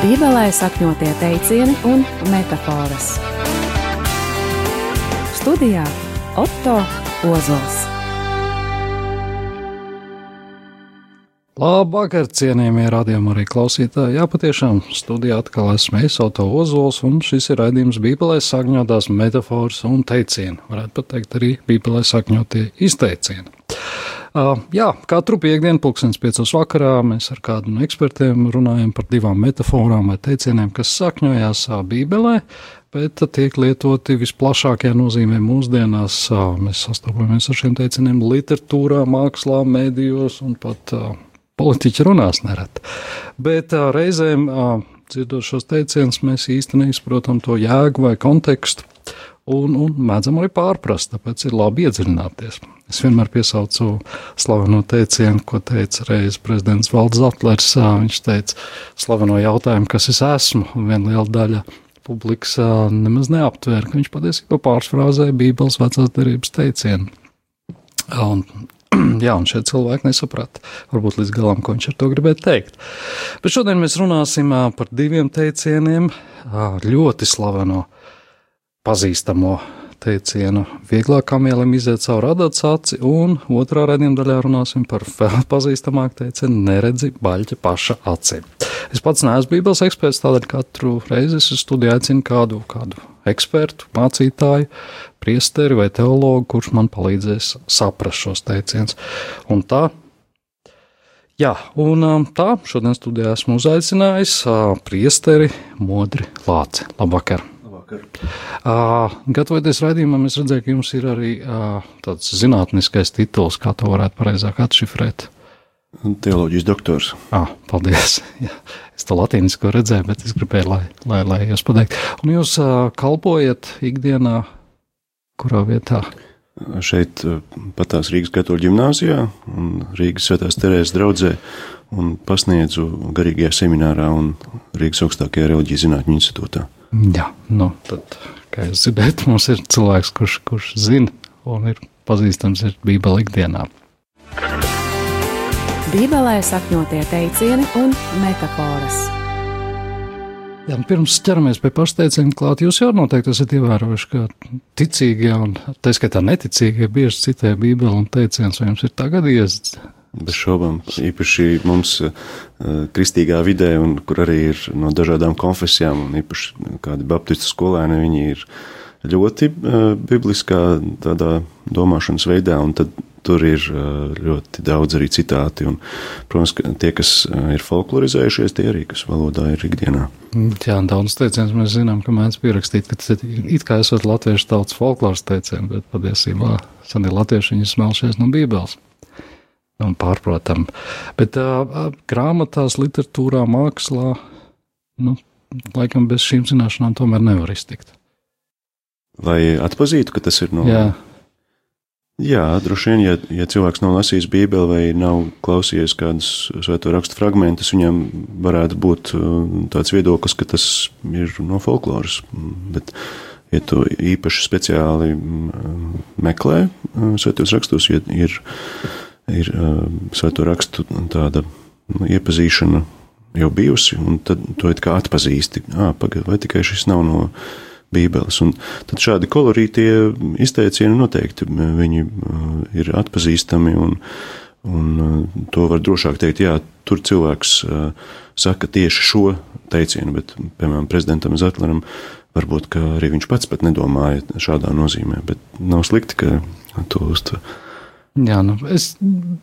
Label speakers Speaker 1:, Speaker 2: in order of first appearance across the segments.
Speaker 1: Bībelē sakņotie teicieni un metafāras. Studijā Otto Ozols.
Speaker 2: Labvakar, cienījamie radījumi arī klausītāji. Jā, patiešām studijā atkal esmu es, Auto Ozols, un šis ir raidījums Bībelē sakņotās metafāras un teicieni. Varētu pat teikt arī Bībelē sakņotie izteicieni. Uh, jā, katru piekdienu, pulkstenis piecos vakarā, mēs ar kādu no ekspertiem runājam par divām metaforām vai teicieniem, kas sakņojās uh, Bībelē, bet tiek lietoti visplašākajā nozīmē mūsdienās. Uh, mēs sastopamies ar šiem teicieniem literatūrā, mākslā, medijos un pat uh, politiķi runās nereti. Bet uh, reizēm uh, dzirdot šos teicienus, mēs īsti neizprotam to jēgu vai kontekstu. Un, un mēdzam arī pārprast, tāpēc ir labi iedziļināties. Es vienmēr piesaucu slaveno teicienu, ko teica reiz prezidents Valds Zatlers. Viņš teica, slaveno jautājumu, kas es esmu, un viena liela daļa publikas nemaz neaptvēra, ka viņš patiesībā pārsfrāzēja Bībeles vecās derības teicienu. Un, jā, un šie cilvēki nesaprata varbūt līdz galam, ko viņš ar to gribēja teikt. Bet šodien mēs runāsim par diviem teicieniem, ļoti slaveno, pazīstamo teicienu vieglāk kamielim iziet cauri adats aci, un otrā redzījuma daļā runāsim par vēl pazīstamāku teicienu neredzi baļķa paša acī. Es pats neesmu bībeles eksperts, tādēļ katru reizi es studiju aicinu kādu, kādu ekspertu, mācītāju, priesteri vai teologu, kurš man palīdzēs saprast šos teicienus. Un tā Jā, un tā šodien studijā esmu uzaicinājis priesteri Modri Lāci. Labvakar! Uh, gatavoties raidījumam, es redzēju, ka jums ir arī uh, tāds zinātniskais tituls, kā to varētu pareizāk atšifrēt.
Speaker 3: Teoloģijas doktors.
Speaker 2: Ah, paldies. Jā, es to latīnisko redzēju, bet es gribēju, lai, lai, lai jūs pateiktu. Un jūs uh, kalpojat ikdienā, kurā vietā?
Speaker 3: Šeit patās Rīgas katoļu ģimnāzijā un Rīgas svētās Terēzes draudzē un pasniedzu garīgajā seminārā un Rīgas augstākajā reliģijas zinātņu institūtā.
Speaker 2: Jā, nu, tad, kā jūs dzirdējat, mums ir cilvēks, kurš, kurš zina un ir pazīstams ar Bībeli ikdienā.
Speaker 1: Bībelē sakņotie teicieni un metafāras.
Speaker 2: Jā, pirms ķeramies pie pašteiciena klāt, jūs jau noteikti esat ievērojuši, ka ticīgie un tā skaitā neticīgie bieži citē Bībeli un teicienus, vai jums ir tagad iezds
Speaker 3: Bez šaubām, īpaši mums uh, kristīgā vidē, un kur arī ir no dažādām konfesijām, un īpaši kādi baptistu skolēni, viņi ir ļoti uh, bibliskā tādā domāšanas veidā, un tad tur ir uh, ļoti daudz arī citāti, un, protams, ka tie, kas ir folklorizējušies, tie arī, kas valodā ir ikdienā.
Speaker 2: Jā, daudz teicienus mēs zinām, ka mēdz pierakstīt, ka tas it kā esot latviešu tautas folkloras teicieni, bet patiesībā senie latvieši viņi smelšies no bībeles un pārprotam. Bet uh, grāmatās, literatūrā, mākslā, nu, laikam bez šīm zināšanām tomēr nevar iztikt.
Speaker 3: Lai atpazītu, ka tas ir no.
Speaker 2: Jā.
Speaker 3: Jā, droši vien, ja, ja cilvēks nav lasījis Bībeli vai nav klausījies kādus svēto rakstu fragmentus, viņam varētu būt tāds viedoklis, ka tas ir no folkloras. Bet, ja tu īpaši speciāli meklē svētos rakstus, ja ir ir svēto rakstu tāda nu, iepazīšana jau bijusi, un tad to it kā atpazīsti. Ah, pagaid, vai tikai šis nav no Bībeles. Un tad šādi kolorītie izteicieni noteikti viņi ir atpazīstami, un, un to var drošāk teikt, jā, tur cilvēks saka tieši šo teicienu, bet, piemēram, prezidentam Zetleram varbūt, ka arī viņš pats pat nedomāja šādā nozīmē, bet nav slikti, ka to uztver.
Speaker 2: Jā, nu, es,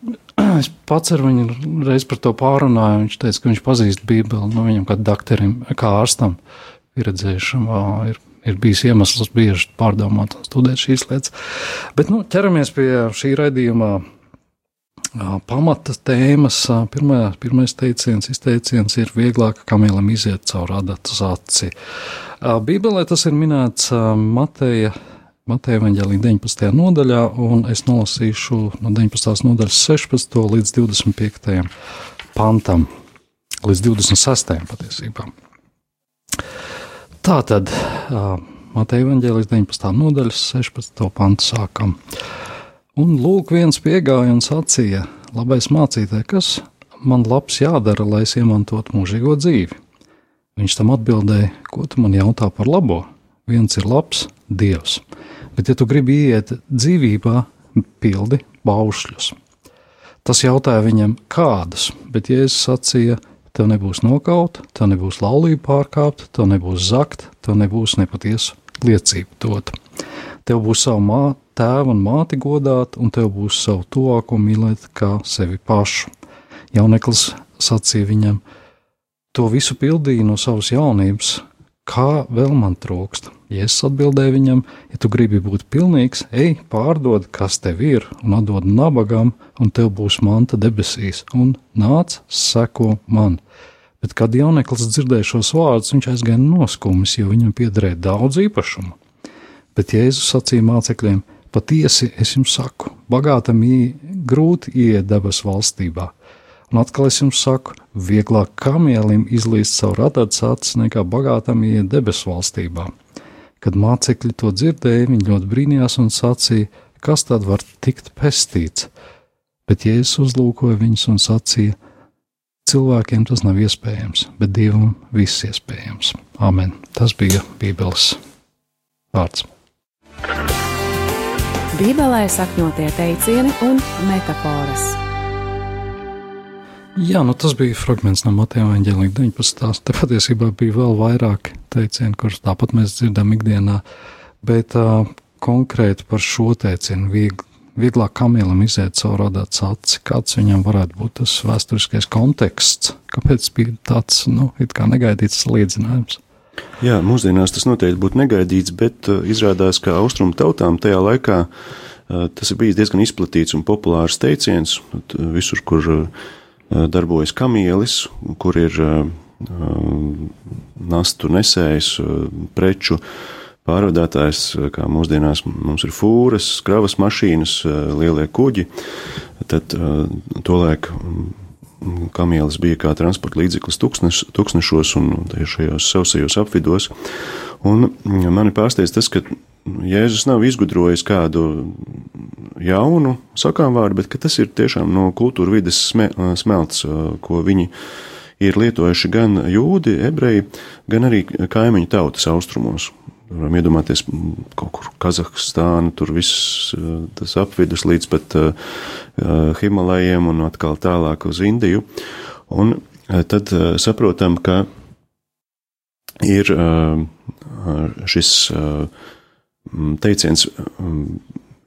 Speaker 2: es pats ar viņu reiz par to pārunāju. Viņš teica, ka viņš pazīst Bībeli. Nu, viņam kā doktoram, kā ārstam, pieredzējušam, ir, ir bijis iemesls bieži pārdomāt un studēt šīs lietas. Bet nu, ķeramies pie šī raidījuma pamata tēmas. Pirmā, pirmais teiciens, izteiciens ir vieglāk kamielam iziet cauri adatas aci. Bībelē tas ir minēts Mateja Mateja Vāģelī 19. nodaļā, un es nolasīšu no 19. nodaļas 16. līdz 25. pantam, līdz 26. patiesībā. Tā tad Mateja Vāģelīs 19. nodaļas 16. pantu sākam. Un lūk, viens piegāja un sacīja: Labais mācītāj, kas man labs jādara, lai es iemantotu mūžīgo dzīvi? Viņš tam atbildēja, ko tu man jautā par labo? Viens ir labs, Dievs, bet ja tu gribi iet dzīvībā, pildi baušļus. Tas jautāja viņam, kādus, bet Jēzus sacīja, tev nebūs nokaut, tev nebūs laulība pārkāpt, tev nebūs zakt, tev nebūs nepatiesu liecību dot. Tev būs savu mā, tēvu un māti godāt, un tev būs savu tuvāko mīlēt kā sevi pašu. Jauneklis sacīja viņam, to visu pildīju no savas jaunības, kā vēl man trūkst. Jēzus atbildēja viņam, ja tu gribi būt pilnīgs, ej, pārdod, kas tev ir, un atdod nabagam, un tev būs manta debesīs, un nāc, seko man. Bet, kad jauneklis dzirdēja šos vārdus, viņš aizgāja noskumis, jo viņam piederēja daudz īpašumu. Bet Jēzus sacīja mācekļiem: Patiesi es jums saku, bagātam grūti ieiet debesu valstībā Un atkal es jums saku, vieglāk kamielim izlīst savu radāts acis nekā bagātam iet debesu valstībā. Kad mācekļi to dzirdēja, viņi ļoti brīnījās un sacīja, kas tad var tikt pestīts. Bet Jēzus uzlūkoja viņus un sacīja, cilvēkiem tas nav iespējams, bet Dievam viss iespējams. Amen. Tas bija Bībeles vārds.
Speaker 1: Bībelē sakņotie teicieni un metafāras.
Speaker 2: Jā, nu tas bija fragments no Mateja Vāģelīna 19. Te patiesībā bija vēl vairāk teicienu, kurus tāpat mēs dzirdam ikdienā, bet uh, konkrēti par šo teicienu viegli. Vieglāk kamielam iziet caur radāts aci, kāds viņam varētu būt tas vēsturiskais konteksts, kāpēc bija tāds, nu, it kā negaidīts salīdzinājums.
Speaker 3: Jā, mūsdienās tas noteikti būtu negaidīts, bet uh, izrādās, ka austrumu tautām tajā laikā uh, tas ir bijis diezgan izplatīts un populārs teiciens. Visur, kur uh, darbojas kamielis, kur ir eh, nastu nesējs, eh, preču pārvadātājs, kā mūsdienās mums ir fūras, kravas mašīnas, lielie kuģi. Tad tolaik mm, kamielis bija kā transporta līdzeklis tūkstneš, tūkstnešos un šajos sausajos apvidos. Un mm, mani pārsteidz tas, ka Jēzus nav izgudrojis kādu jaunu sakām vārdu, bet tas ir tiešām no kultūra vides smelts, ko viņi ir lietojuši gan jūdi, ebreji, gan arī kaimiņu tautas austrumos. Varam iedomāties kaut kur Kazahstānu, tur viss tas apvidus līdz pat Himalajiem un atkal tālāk uz Indiju. Un tad saprotam, ka ir šis uh, teiciens mm,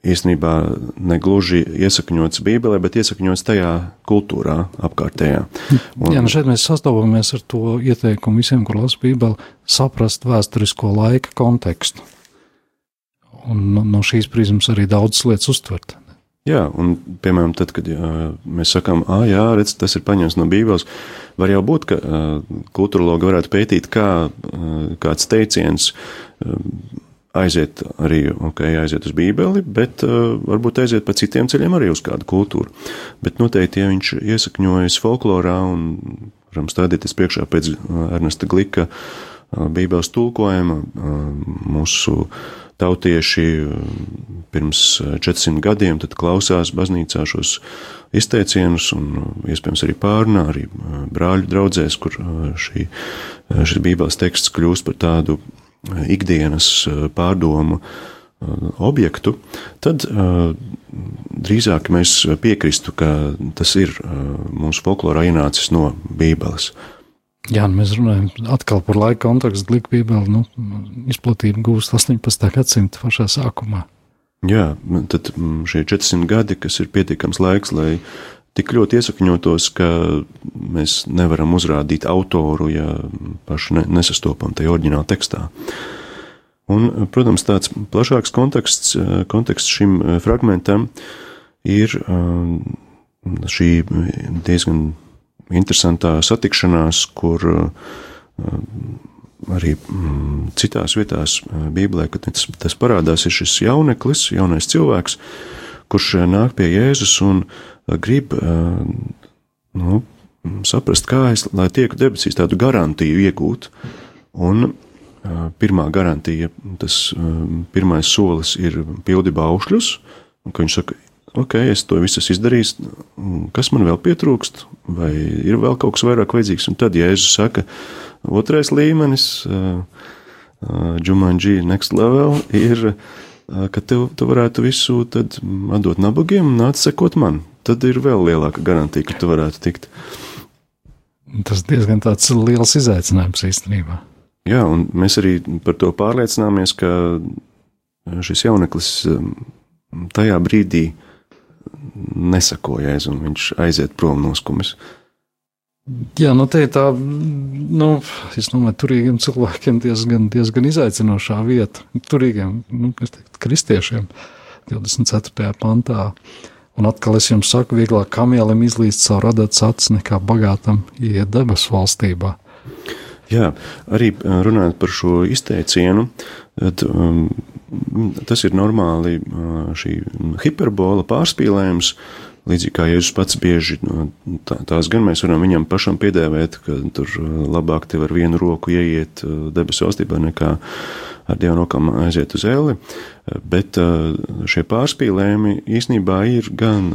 Speaker 3: īstenībā negluži iesakņots Bībelē, bet iesakņots tajā kultūrā apkārtējā.
Speaker 2: Un, Jā, nu šeit mēs sastopamies ar to ieteikumu visiem, kur lasa Bībeli, saprast vēsturisko laika kontekstu. Un no, šīs prizmas arī daudzas lietas uztvert.
Speaker 3: Jā, un, piemēram, tad, kad jā, mēs sakām, ah, jā, redz, tas ir paņemts no Bībeles, var jau būt, ka kultūrologi varētu pētīt, kā kāds teiciens aiziet arī, ok, aiziet uz Bībeli, bet uh, varbūt aiziet pa citiem ceļiem arī uz kādu kultūru. Bet noteikti, ja viņš iesakņojas folklorā un varam stādīties priekšā pēc uh, Ernesta Glika uh, Bībeles tulkojuma, uh, mūsu tautieši pirms 400 gadiem klausās baznīcā šos izteicienus un iespējams arī pārnā, arī brāļu draudzēs, kur šī, šis Bībeles teksts kļūst par tādu ikdienas eh, pārdomu eh, objektu, tad uh, drīzāk mēs piekristu, ka tas ir mūsu folklorā ienācis no Bībeles.
Speaker 2: Jā, nu mēs runājam atkal par laika kontekstu. Glīka Bībele nu, izplatība gūst 18. gadsimta pašā sākumā.
Speaker 3: Jā, tad mm, šie 400 gadi, kas ir pietiekams laiks, lai tik ļoti iesakņotos, ka mēs nevaram uzrādīt autoru, ja paši ne, nesastopam tajā oriģinālā tekstā. Un, protams, tāds plašāks konteksts, konteksts šim fragmentam ir um, šī diezgan interesantā satikšanās, kur arī mm, citās vietās Bībelē, kad tas parādās, ir šis jauneklis, jaunais cilvēks, kurš nāk pie Jēzus un grib nu, saprast, kā es, lai tieku debesīs, tādu garantiju iegūt. Un pirmā garantija, tas pirmais solis ir pildi baušļus, un viņš saka, ok, es to visu izdarīju, kas man vēl pietrūkst, vai ir vēl kaut kas vairāk vajadzīgs. Un tad Jēzus saka, otrais līmenis, Jumanji Next Level, ir, ka tev, tu varētu visu atdot nabagiem un nāc sekot man. Tad ir vēl lielāka garantija, ka tu varētu tikt.
Speaker 2: Tas diezgan tāds liels izaicinājums īstenībā.
Speaker 3: Jā, un mēs arī par to pārliecināmies, ka šis jauneklis tajā brīdī nesakoja aiz, un viņš aiziet prom no skumas.
Speaker 2: Jā, nu te ir tā, nu, es domāju, turīgiem cilvēkiem diezgan, diezgan izaicinošā vieta. Turīgiem, nu, teiktu, kristiešiem 24. pantā. Un atkal es jums saku, vieglāk kamielim izlīst savu radītas acis nekā bagātam iet debesu valstībā.
Speaker 3: Jā, arī runājot par šo izteicienu, tad, um, tas ir normāli šī hiperbola pārspīlējums. Līdzīgi kā Jēzus pats bieži tā, tās gan mēs varam viņam pašam piedēvēt, ka tur labāk tev ar vienu roku ieiet debesu valstībā nekā ar divām rokām aiziet uz elli. Bet šie pārspīlējumi īsnībā ir gan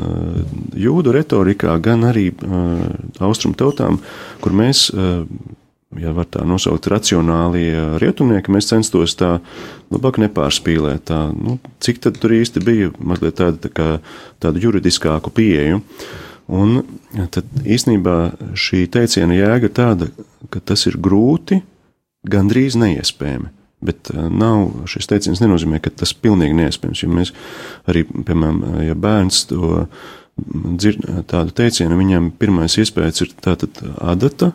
Speaker 3: jūdu retorikā, gan arī austrumu tautām, kur mēs ja var tā nosaukt, racionālie rietumnieki, mēs censtos tā labāk nepārspīlēt. Tā, nu, cik tad tur īsti bija mazliet tāda, tā kā, tādu juridiskāku pieeju. Un tad īstenībā šī teiciena jēga tāda, ka tas ir grūti, gandrīz neiespējami. Bet nav, šis teiciens nenozīmē, ka tas pilnīgi neiespējams. Jo mēs arī, piemēram, ja bērns to dzird tādu teicienu, viņam pirmais iespējas ir tātad adata,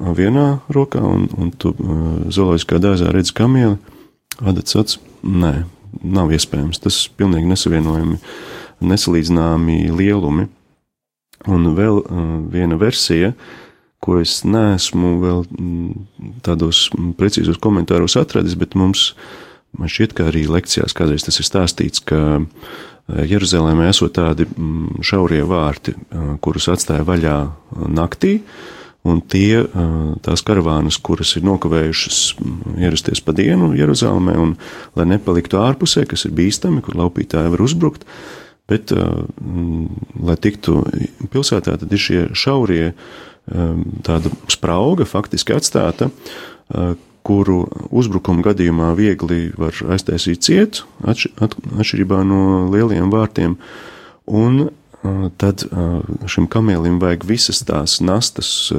Speaker 3: vienā rokā, un, un tu zooloģiskā dārzā redzi kamieli, adats acis. Nē, nav iespējams. Tas ir pilnīgi nesavienojami, nesalīdzināmi lielumi. Un vēl viena versija, ko es neesmu vēl tādos precīzos komentāros atradis, bet mums, man šķiet, ka arī lekcijās kādreiz tas ir stāstīts, ka Jeruzalemē esot tādi šaurie vārti, kurus atstāja vaļā naktī, Un tie, tās karavānas, kuras ir nokavējušas ierasties pa dienu Jeruzalemē, un lai nepaliktu ārpusē, kas ir bīstami, kur laupītāji var uzbrukt, bet, lai tiktu pilsētā, tad ir šie šaurie, tāda sprauga faktiski atstāta, kuru uzbrukuma gadījumā viegli var aiztaisīt ciet, atšķirībā no lieliem vārtiem, un tad šim kamēlim vajag visas tās nastas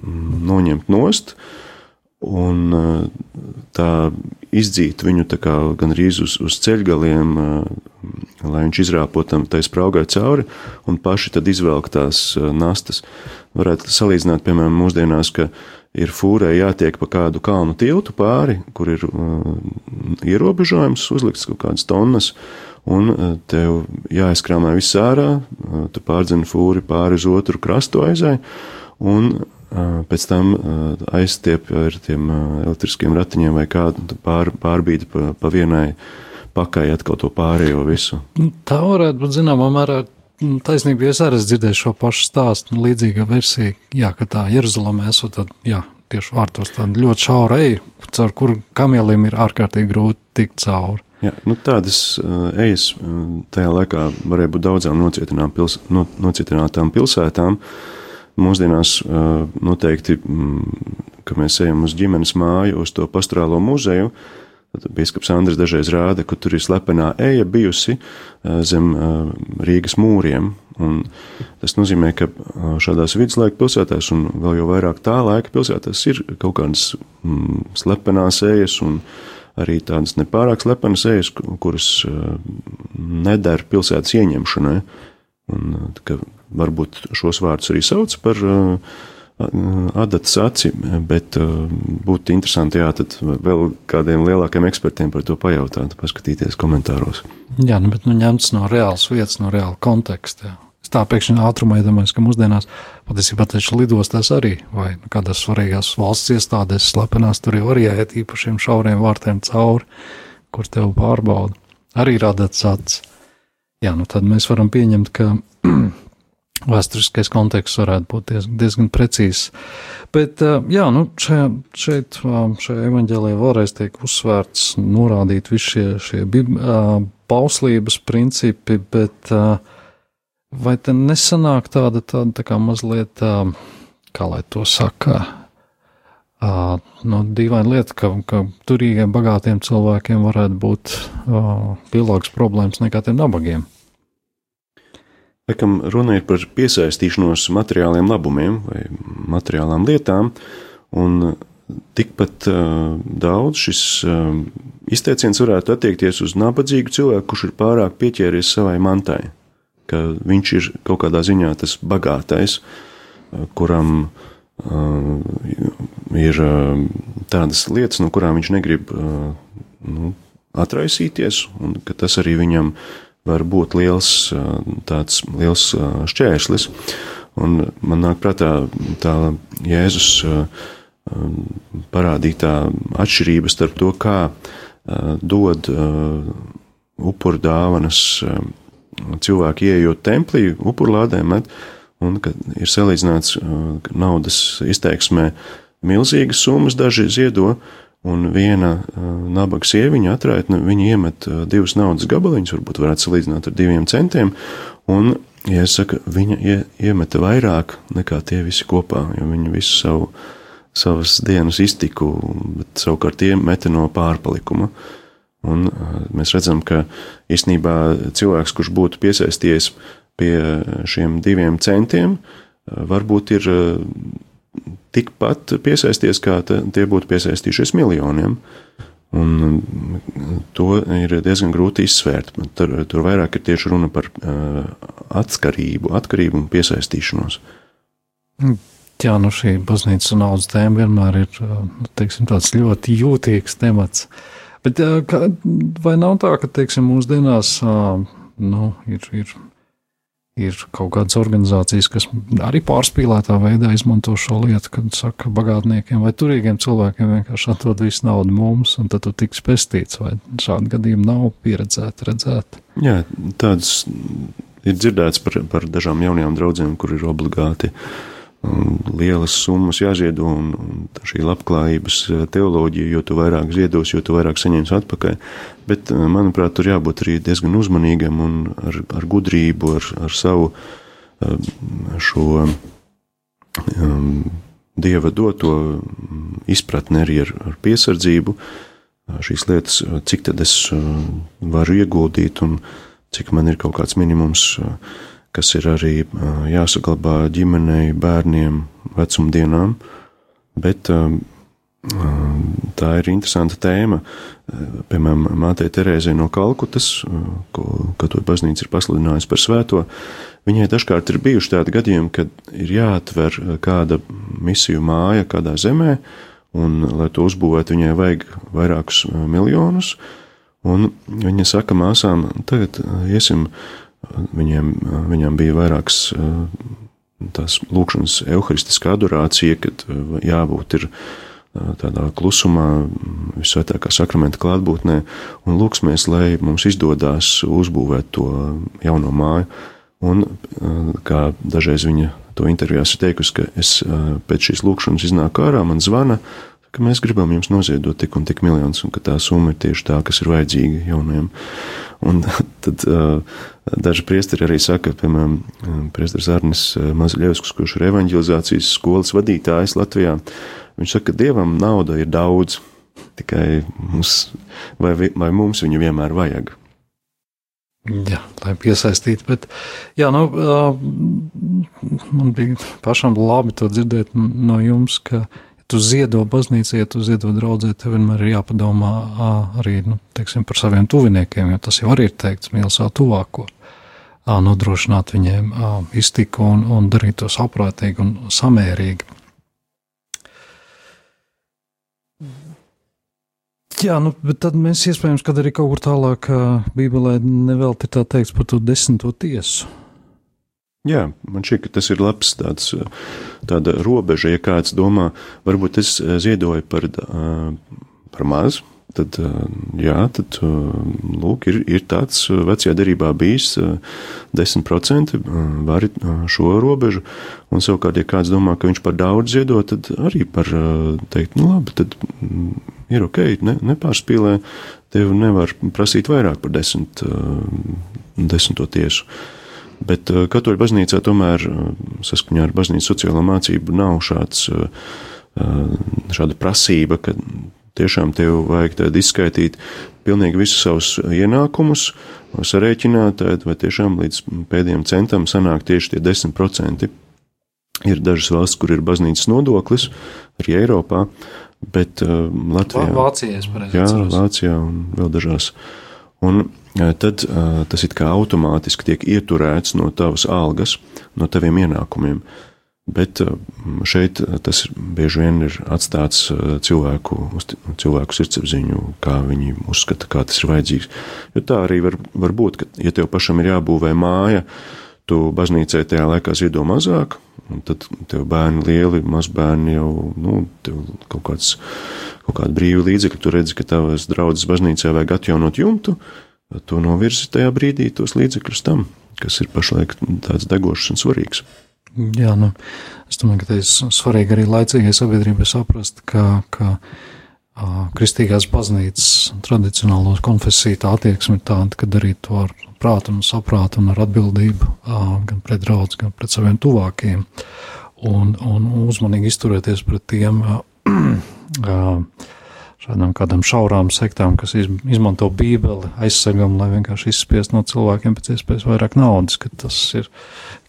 Speaker 3: noņemt nost un tā izdzīt viņu tā kā gan arī uz, uz ceļgaliem, lai viņš izrāpotam tai spraugai cauri un paši tad izvelk tās nastas. Varētu salīdzināt, piemēram, mūsdienās, ka ir fūrē jātiek pa kādu kalnu tiltu pāri, kur ir uh, ierobežojums, uzlikts kaut kādas tonnas, un uh, tev jāizkrāmē viss ārā, uh, tu pārdzini fūri pāri uz otru krastu aizai, un uh, pēc tam aizstiep ar tiem elektriskiem ratiņiem vai kādu pār, pārbīdi pa, pa vienai pakai atkal to pārējo visu.
Speaker 2: Nu, tā varētu būt zināmā mērā Nu, taisnība, es arī dzirdēju šo pašu stāstu, nu, līdzīga versija, jā, ka tā Jeruzalemē esot tad, jā, tieši vārtos tāda ļoti šaura eja, caur kuru kamielim ir ārkārtīgi grūti tikt cauri.
Speaker 3: Jā, nu tādas uh, ejas tajā laikā varēja būt daudzām pils, no, nocietinātām pilsētām. Mūsdienās uh, noteikti, mm, ka mēs ejam uz ģimenes māju, uz to pastorālo muzeju, uh, Biskups Andris dažreiz rāda, ka tur ir slepenā eja bijusi eh, zem eh, Rīgas mūriem. Tas nozīmē, ka eh, šādās viduslaika pilsētās, un vēl jau vairāk tā laika pilsētās, ir kaut kādas mm, slepenās ejas un arī tādas nepārāk slepenas ejas, kuras nedara pilsētas ieņemšanai. Un, varbūt šos vārdus arī sauc par uh, adatas aci, bet būtu interesanti, jā, tad vēl kādiem lielākiem ekspertiem par to pajautāt, paskatīties komentāros.
Speaker 2: Jā, nu, bet nu ņemts no reālas vietas, no reāla konteksta. Jā. Es tā pēkšņi ātrumā iedomājos, ka mūsdienās patiesībā taču lidostās arī, vai nu, kādās svarīgās valsts iestādēs slepenās, tur jau arī iet īpašiem šauriem vārtiem cauri, kur tev pārbauda. Arī rada acis. Jā, nu tad mēs varam pieņemt, ka vēsturiskais konteksts varētu būt diezgan, diezgan precīzs. Bet, jā, nu, šajā, šeit, šajā evaņģēlē vēlreiz tiek uzsvērts, norādīt visi šie, šie bauslības principi, bet vai te nesanāk tāda, tāda tā kā mazliet, kā lai to saka, no nu, dīvaina lieta, ka, ka turīgiem, bagātiem cilvēkiem varētu būt lielākas problēmas nekā tiem nabagiem.
Speaker 3: Laikam runa ir par piesaistīšanos materiāliem labumiem vai materiālām lietām, un tikpat uh, daudz šis uh, izteiciens varētu attiekties uz nabadzīgu cilvēku, kurš ir pārāk pieķēries savai mantai, ka viņš ir kaut kādā ziņā tas bagātais, uh, kuram uh, ir uh, tādas lietas, no kurām viņš negrib uh, nu, atraisīties, un ka tas arī viņam var būt liels, uh, tāds liels uh, šķērslis. Un man nāk prātā tā Jēzus uh, Um, parādītā atšķirība starp to, kā uh, dod uh, upuru dāvanas um, cilvēki ieejot templī, upurlādēm, un ka ir salīdzināts uh, naudas izteiksmē milzīgas summas, daži ziedo, un viena nabaga sieviņa atraitne, viņa iemet divus naudas gabaliņus, varbūt varētu salīdzināt ar diviem centiem, un, ja es saku, viņa ie, iemeta vairāk nekā tie visi kopā, jo viņa visu savu savas dienas iztiku, bet savukārt tie meta no pārpalikuma. Un mēs redzam, ka īstenībā cilvēks, kurš būtu piesaisties pie šiem diviem centiem, varbūt ir tikpat piesaisties, kā tie būtu piesaistījušies miljoniem. Un to ir diezgan grūti izsvērt. Tur, tur vairāk ir tieši runa par atkarību, atkarību un piesaistīšanos.
Speaker 2: Mm. Jā, nu šī baznīcas naudas tēma vienmēr ir nu, teiksim, tāds ļoti jūtīgs temats. Bet kā, vai nav tā, ka teiksim, mūsdienās nu, ir, ir, ir kaut kādas organizācijas, kas arī pārspīlētā veidā izmanto šo lietu, kad saka bagātniekiem vai turīgiem cilvēkiem vienkārši atdod visu naudu mums, un tad tu tiks pestīts, vai šādi gadījumi nav pieredzēti, redzēti?
Speaker 3: Jā, tāds ir dzirdēts par, par dažām jaunajām draudzēm, kur ir obligāti uh, lielas summas jāziedo, un, un šī labklājības eh, teoloģija, jo tu vairāk ziedos, jo tu vairāk saņemsi atpakaļ. Bet, eh, manuprāt, tur jābūt arī diezgan uzmanīgam un ar, ar gudrību, ar, ar savu eh, šo um, dieva doto izpratni arī ar, ar piesardzību. Šīs lietas, cik tad es varu ieguldīt un cik man ir kaut kāds minimums. Uh, kas ir arī jāsaglabā ģimenei, bērniem, vecumdienām, bet tā ir interesanta tēma. Piemēram, Mātei Terēzē no Kalkutas, ko Katoļu baznīca ir pasludinājusi par svēto, viņai dažkārt ir bijuši tādi gadījumi, kad ir jāatver kāda misiju māja kādā zemē, un, lai to uzbūvētu, viņai vajag vairākus miljonus, un viņa saka māsām, tagad iesim Viņiem, viņam bija vairākas tās lūkšanas evaharistiskā adorācija, kad jābūt ir tādā klusumā, visvētākā sakramenta klātbūtnē, un lūksimies, lai mums izdodas uzbūvēt to jauno māju. Un, kā dažreiz viņa to intervijās ir teikusi, ka es pēc šīs lūkšanas iznāku ārā, man zvana, ka mēs gribam jums noziedot tik un tik miljonus, un ka tā summa ir tieši tā, kas ir vajadzīga jaunajiem. Un tad uh, daži priesteri arī saka, piemēram, priesteris Arnis Mazaļevskis, kurš ir evanģelizācijas skolas vadītājs Latvijā, viņš saka, ka dievam nauda ir daudz, tikai mums, vai, vai mums viņu vienmēr vajag.
Speaker 2: Jā, lai piesaistītu, bet jā, nu, man bija pašam labi to dzirdēt no jums, ka tu ziedo baznīcai, ja tu ziedo draudzē, tev vienmēr ir jāpadomā arī nu, teiksim, par saviem tuviniekiem, jo tas jau arī ir teikts, mīl savu tuvāko. Nodrošināt viņiem iztiku un, un darīt to saprātīgi un samērīgi. Jā, nu, bet tad mēs iespējams, kad arī kaut kur tālāk Bībelē nevelti tā teikts par to desmito tiesu.
Speaker 3: Jā, man šķiet, ka tas ir labs tāds, tāda robeža, ja kāds domā, varbūt es eh, ziedoju par, eh, par maz, tad, jā, tad, lūk, ir, ir tāds vecajā derībā bijis 10% vari šo robežu, un savukārt, ja kāds domā, ka viņš par daudz ziedo, tad arī par teikt, nu labi, tad mm, ir ok, ne, nepārspīlē, tev nevar prasīt vairāk par desmit, desmito tiesu. Bet katoļu baznīcā tomēr saskaņā ar baznīcas sociālo mācību nav šāds, šāda prasība, ka tiešām tev vajag tad izskaitīt pilnīgi visus savus ienākumus, sarēķināt, vai tiešām līdz pēdējiem centam sanāk tieši tie 10%. Ir dažas valsts, kur ir baznīcas nodoklis, arī Eiropā, bet uh, Latvijā.
Speaker 2: Vācijā,
Speaker 3: jā, Vācijā un vēl dažās. Un uh, tad uh, tas it kā automātiski tiek ieturēts no tavas algas, no taviem ienākumiem. Bet uh, šeit tas bieži vien ir atstāts uh, cilvēku, cilvēku sirdsapziņu, kā viņi uzskata, kā tas ir vajadzīgs. Jo tā arī var, var būt, ka, ja tev pašam ir jābūvē māja, tu baznīcai tajā laikā ziedo mazāk, Un tad tev bērni lieli, mazbērni jau, nu, tev kaut kāds, kaut kāda brīva līdzekļa, tu redzi, ka tavas draudzes baznīcā vajag atjaunot jumtu, to novirzi tajā brīdī tos līdzekļus tam, kas ir pašlaik tāds degošs un svarīgs.
Speaker 2: Jā, nu, es domāju, ka tas ir svarīgi arī laicīgai sabiedrībai saprast, ka, ka kristīgās baznīcas tradicionālo konfesiju tā attieksme ir tāda, ka darīt to ar prātu un saprātu un ar atbildību gan pret draudz, gan pret saviem tuvākiem un, un uzmanīgi izturēties pret tiem šādām kādām šaurām sektām, kas izmanto bībeli aizsegam, lai vienkārši izspiest no cilvēkiem pēc iespējas vairāk naudas, ka tas ir,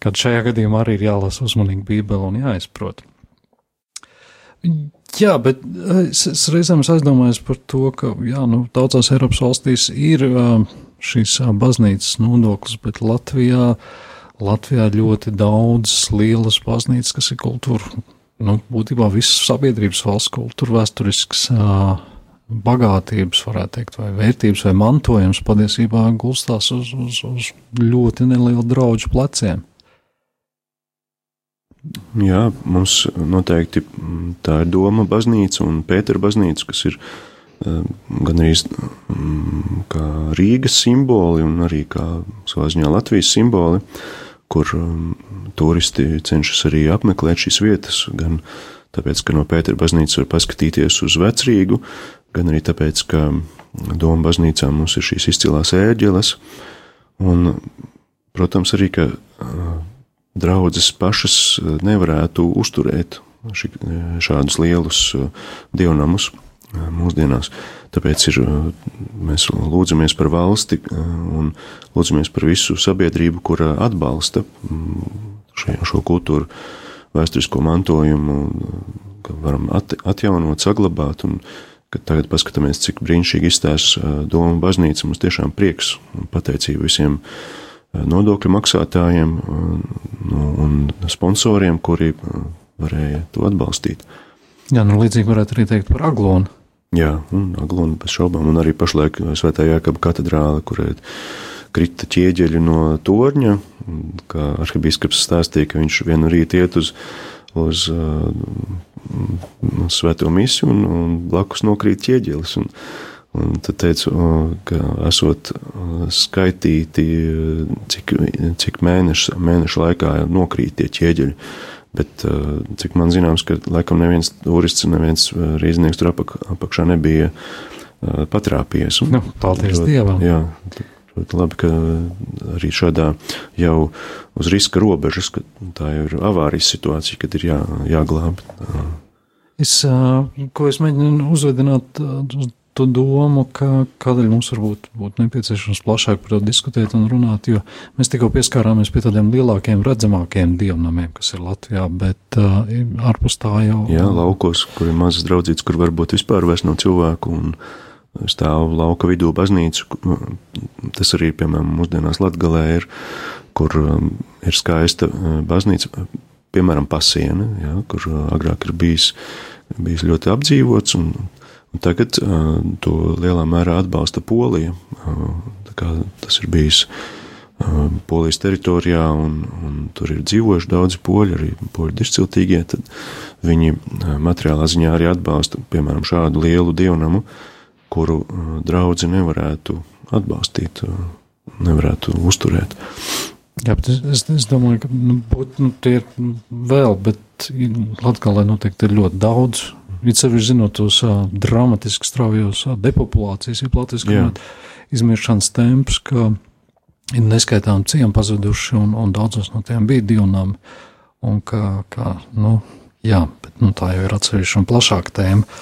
Speaker 2: kad šajā gadījumā arī ir jālasa uzmanīgi bībeli un jāizprot. Jā, bet eh, es, es reizēm aizdomājos par to, ka jā, nu, daudzās Eiropas valstīs ir uh, šīs uh, baznīcas nodoklis, bet Latvijā, Latvijā ļoti daudz lielas baznīcas, kas ir kultūra, nu, būtībā visas sabiedrības valsts kultūra vēsturisks bagātības, varētu teikt, vai vērtības vai mantojums patiesībā gulstās uz, uz, uz ļoti nelielu draugu pleciem.
Speaker 3: Jā, mums noteikti tā ir Doma baznīca un Pētera baznīca, kas ir eh, gan arī mm, kā Rīgas simboli un arī kā savā ziņā Latvijas simboli, kur mm, turisti cenšas arī apmeklēt šīs vietas, gan tāpēc, ka no Pētera baznīcas var paskatīties uz vecrīgu, gan arī tāpēc, ka Doma baznīcā mums ir šīs izcilās ēģeles, un, protams, arī, ka draudzes pašas eh, nevarētu uzturēt ši, eh, šādus lielus eh, dievnamus mūsdienās. Tāpēc ir, mēs lūdzamies par valsti un lūdzamies par visu sabiedrību, kura atbalsta mm, šo, šo kultūru vēsturisko mantojumu, ka varam at, atjaunot, saglabāt un tagad paskatāmies, cik brīnišķīgi izstāsta Doma baznīca, mums tiešām prieks un pateicība visiem uh, nodokļu maksātājiem nu, un sponsoriem, kuri varēja to atbalstīt.
Speaker 2: Jā, nu līdzīgi varētu arī teikt par Aglonu.
Speaker 3: Jā, un Aglonu bez šaubām, un arī pašlaik Svētā Jākaba katedrāle, kurai krita ķieģeļi no torņa, kā arhibīskaps stāstīja, ka viņš vienu rītu iet uz, uz, uz svēto misiju un, un blakus nokrīt ķieģelis. Un, Un tad teicu, ka esot skaitīti, cik, cik mēnešu, mēnešu laikā nokrīt tie ķieģeļi. Bet, cik man zināms, ka laikam neviens turists, neviens rīznieks tur apak, apakšā nebija patrāpījies.
Speaker 2: Nu, paldies ļoti, Dievam!
Speaker 3: Jā, ļoti labi, ka arī šādā jau uz riska robežas, ka tā ir avārijas situācija, kad ir jā, jāglāb.
Speaker 2: Es, ko es mēģinu uzvedināt tu domu, ka kādēļ mums varbūt būtu nepieciešams plašāk par to diskutēt un runāt, jo mēs tikko pieskārāmies pie tādiem lielākiem, redzamākiem dievnamiem, kas ir Latvijā, bet uh, ārpus tā jau.
Speaker 3: Jā, laukos, kur ir mazas draudzītas, kur varbūt vispār vairs nav cilvēku un stāv lauka vidū baznīcu. Tas arī, piemēram, mūsdienās Latgalē ir, kur um, ir skaista uh, baznīca, piemēram, pasiena, jā, kur uh, agrāk ir bijis, bijis ļoti apdzīvots un Tagad uh, to lielā mērā atbalsta Polija. Uh, tas ir bijis uh, Polijas teritorijā, un, un tur ir dzīvojuši daudzi poļi, arī poļu dišciltīgie. Tad viņi materiālā ziņā arī atbalsta, piemēram, šādu lielu dievnamu, kuru draugi nevarētu atbalstīt, nevarētu uzturēt.
Speaker 2: Jā, bet es, es, es domāju, ka nu, būt, nu, tie ir vēl, bet Latvijā noteikti ir ļoti daudz It sevišķi zinot tos uh, dramatiski straujos uh, depopulācijas, ja platiski runāt, izmiršanas temps, ka
Speaker 4: ir neskaitām ciemi pazuduši, un, un daudzos no tiem bija divnami. Un kā, kā nu, jā, bet nu, tā jau ir atsevišķa un plašāka tēma.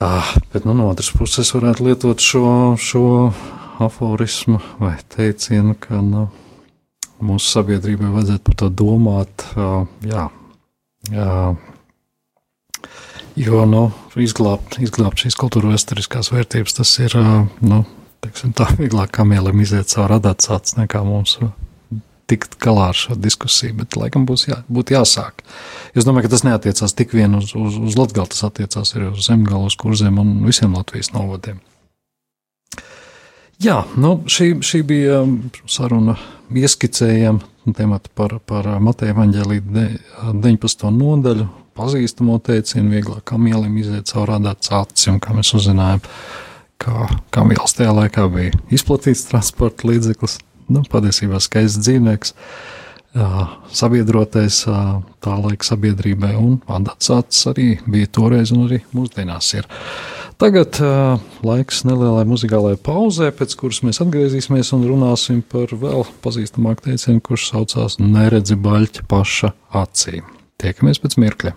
Speaker 4: Ah, bet nu, no otras puses varētu lietot šo, šo aforismu vai teicienu, ka nu, mūsu sabiedrībai vajadzētu par to domāt. Uh, jā, jā, jo nu, izglābt, izglābt šīs kultūra vēsturiskās vērtības, tas ir nu, teiksim, tā vieglāk kamielim iziet cauri radāts nekā mums tikt galā ar šo diskusiju, bet laikam būs jā, būtu jāsāk. Es domāju, ka tas neatiecās tik vien uz, uz, uz Latgali, tas attiecās arī uz Zemgalu, uz Kurzem un visiem Latvijas novadiem. Jā, nu, šī, šī bija saruna, ieskicējam tematu par, par Mateja evaņģēlī 19. nodaļu, pazīstamo teicienu, vieglāk kamielim iziet cauri radāts acis, un kā mēs uzzinājām, kā kamielis tajā laikā bija izplatīts transporta līdzeklis, nu, patiesībā skaists dzīvnieks, sabiedrotais tā laika sabiedrībai, un adaptāts arī bija toreiz un arī mūsdienās ir. Tagad uh, laiks nelielai muzikālajai pauzē, pēc kuras mēs atgriezīsimies un runāsim par vēl pazīstamāku teicienu, kurš saucās Neredzi baļķa paša acīm. Tiekamies pēc mirkļa!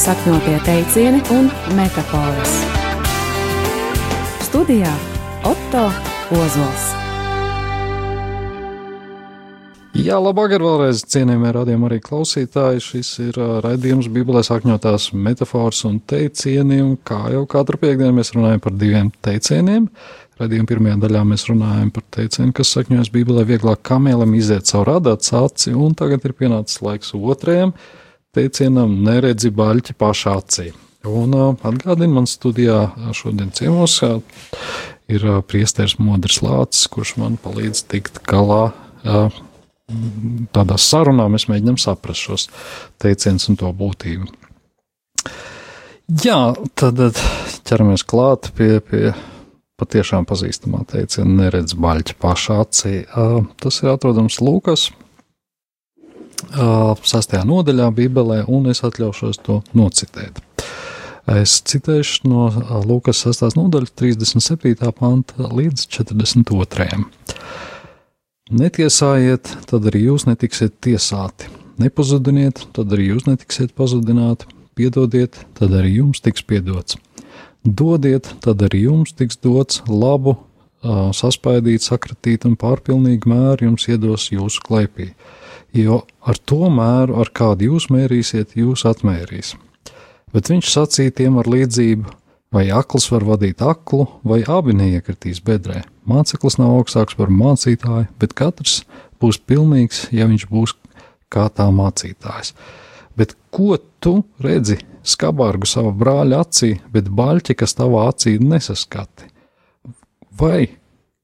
Speaker 1: Sakņotie teicieni un metafāras. Studijā Otto Ozols.
Speaker 2: Jā, labvakar vēlreiz cienījamie radījumi arī klausītāji. Šis ir uh, raidījums Bībelē sakņotās metafāras un teicieni, un kā jau katru piekdienu mēs runājam par diviem teicieniem. Radījuma pirmajā daļā mēs runājam par teicienu, kas sakņojas Bībelē vieglāk kamēlam iziet caur radāts aci, un tagad ir pienācis laiks otrajam teicienam neredzi baļķi pašā acī. Un atgādinu, man studijā šodien ciemos ir priesteris Modris Lācis, kurš man palīdz tikt galā tādā sarunā mēs mēģinām saprast šos teicienus un to būtību. Jā, tad ķeramies klāt pie, pie patiešām pazīstamā teiciena, neredz baļķi pašā acī. Tas ir atrodams Lūkas sastajā nodaļā Bībelē, un es atļaušos to nocitēt. Es citēšu no Lūkas 6. nodaļas 37. panta līdz 42. Netiesājiet, tad arī jūs netiksiet tiesāti. Nepazudiniet, tad arī jūs netiksiet pazudināti. Piedodiet, tad arī jums tiks piedots. Dodiet, tad arī jums tiks dots labu, saspaidīt, sakratīt un pārpilnīgu mēru jums iedos jūsu klēpī. Jo ar to mēru, ar kādu jūs mērīsiet, jūs atmērīs. Bet viņš sacīja tiem ar līdzību: vai akls var vadīt aklu, vai abi neiekritīs bedrē. Māceklis nav augstāks par mācītāju, bet katrs būs pilnīgs, ja viņš būs kā tā mācītājs. Bet ko tu redzi skabārgu savā brāļa acī, bet baļķi, kas tavā acī nesaskati? Vai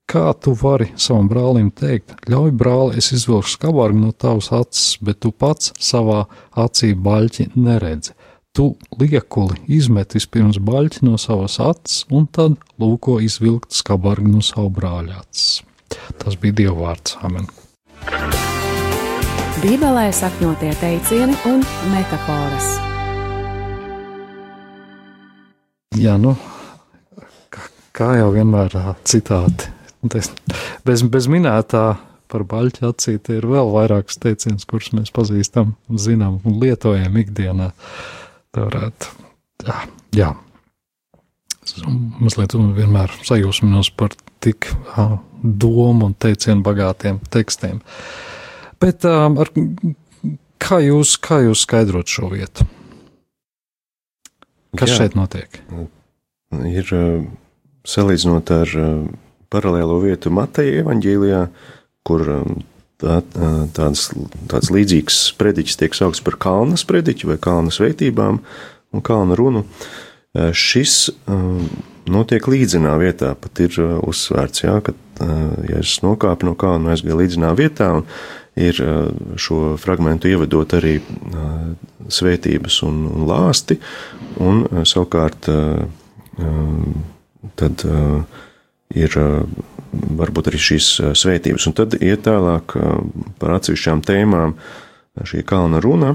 Speaker 2: kā tu vari savam brālim teikt, ļauj, brāli, es izvilkšu skabārgu no tavas acis, bet tu pats savā acī baļķi neredzi? tu liekuli izmet vispirms baļķi no savas acis, un tad lūko izvilkt skabargu no savu brāļa acis. Tas bija Dieva vārds. Amen.
Speaker 1: Bībelē sakņotie teicieni un metafāras.
Speaker 2: Jā, nu, kā jau vienmēr citāti. Bez, bez minētā par baļķa acīm ir vēl vairākas teicienas, kurus mēs pazīstam, zinām un lietojam ikdienā. Tā varētu. Jā, jā. Mazliet vienmēr sajūsminos par tik uh, domu un teicienu bagātiem tekstiem. Bet uh, ar, kā, jūs, kā jūs skaidrot šo vietu? Kas jā. šeit notiek?
Speaker 3: Ir salīdzinot ar paralēlo vietu Mateja evaņģīlijā, kur uh, tā, tāds, tāds līdzīgs sprediķis tiek saukts par kalna sprediķu vai kalna sveitībām un kalna runu. Šis notiek līdzinā vietā, pat ir uzsvērts, jā, ka, ja es nokāpu no kalna, aizgāju līdzinā vietā, un ir šo fragmentu ievedot arī svētības un, un lāsti, un savukārt tad ir varbūt arī šīs svētības. Un tad iet tālāk par atsevišķām tēmām šī kalna runa,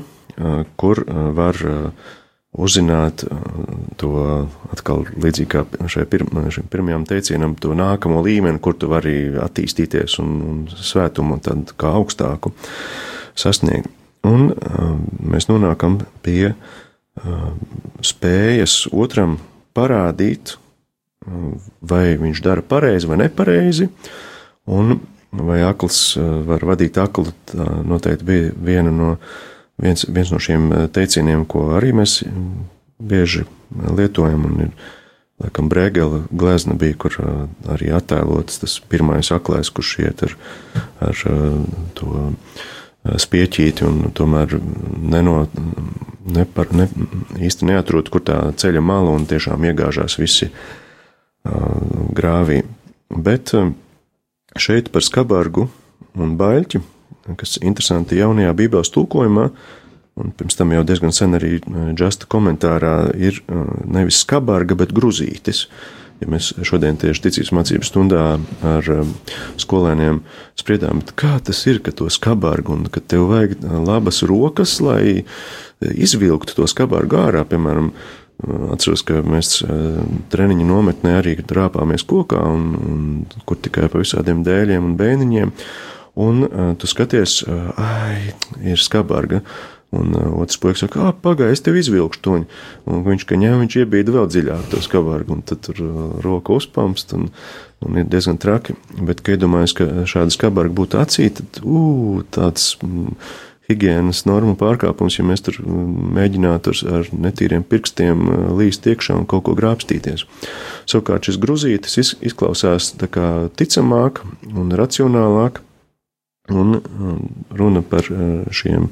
Speaker 3: kur var uzzināt to atkal līdzīgi kā šai pirma, šim pirmajam teicienam, to nākamo līmeni, kur tu vari attīstīties un, un svētumu tad kā augstāku sasniegt. Un mēs nonākam pie spējas otram parādīt vai viņš dara pareizi vai nepareizi, un vai akls eh, var vadīt aklu, tā noteikti bija viena no, viens, viens no šiem eh, teicieniem, ko arī mēs mm, bieži lietojam, un ir, laikam, Brēgela glezna bija, kur eh, arī attēlots tas pirmais aklais, kurš iet ar, ar to spieķīti un tomēr neno, nepar, ne, īsti neatrod, kur tā ceļa mala un tiešām iegāžās visi uh, grāvī. Bet šeit par skabargu un baļķi, kas interesanti jaunajā Bībeles tulkojumā, un pirms tam jau diezgan sen arī džasta komentārā, ir nevis skabarga, bet gruzītis. Ja mēs šodien tieši ticības mācību stundā ar skolēniem spriedām, kā tas ir, ka to skabargu un ka tev vajag labas rokas, lai izvilktu to skabargu ārā, piemēram, Atceros, ka mēs treniņu nometnē arī drāpāmies kokā, un, un kur tikai pa visādiem dēļiem un bēniņiem. Un tu skaties, ai, ir skabarga. Un otrs puisis saka, ah, pagaidi, es tev izvilkšu to. Un viņš, ka ņem, viņš iebīda vēl dziļāk to skabargu, un tad tur roka uzpamst, un, un ir diezgan traki. Bet, kad iedomājas, ka šāda skabarga būtu acī, tad, ū, tāds mm, higienas normu pārkāpums, ja mēs tur mm, mēģinātu ar, ar netīriem pirkstiem uh, līst iekšā un kaut ko grābstīties. Savukārt šis gruzītis izklausās tā kā ticamāk un racionālāk, un runa par šiem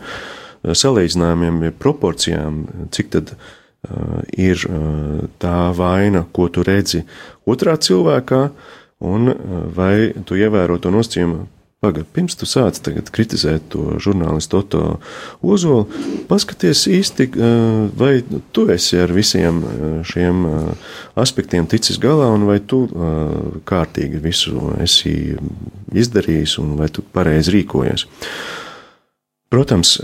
Speaker 3: salīdzinājumiem, ja proporcijām, cik tad ir tā vaina, ko tu redzi otrā cilvēkā, un vai tu ievēro to nosacījumu. Pagaid, pirms tu sāc kritizēt to žurnālistu Oto Ozolu, paskaties īsti, vai tu esi ar visiem šiem aspektiem ticis galā, un vai tu kārtīgi visu esi izdarījis, un vai tu pareizi rīkojies. Protams,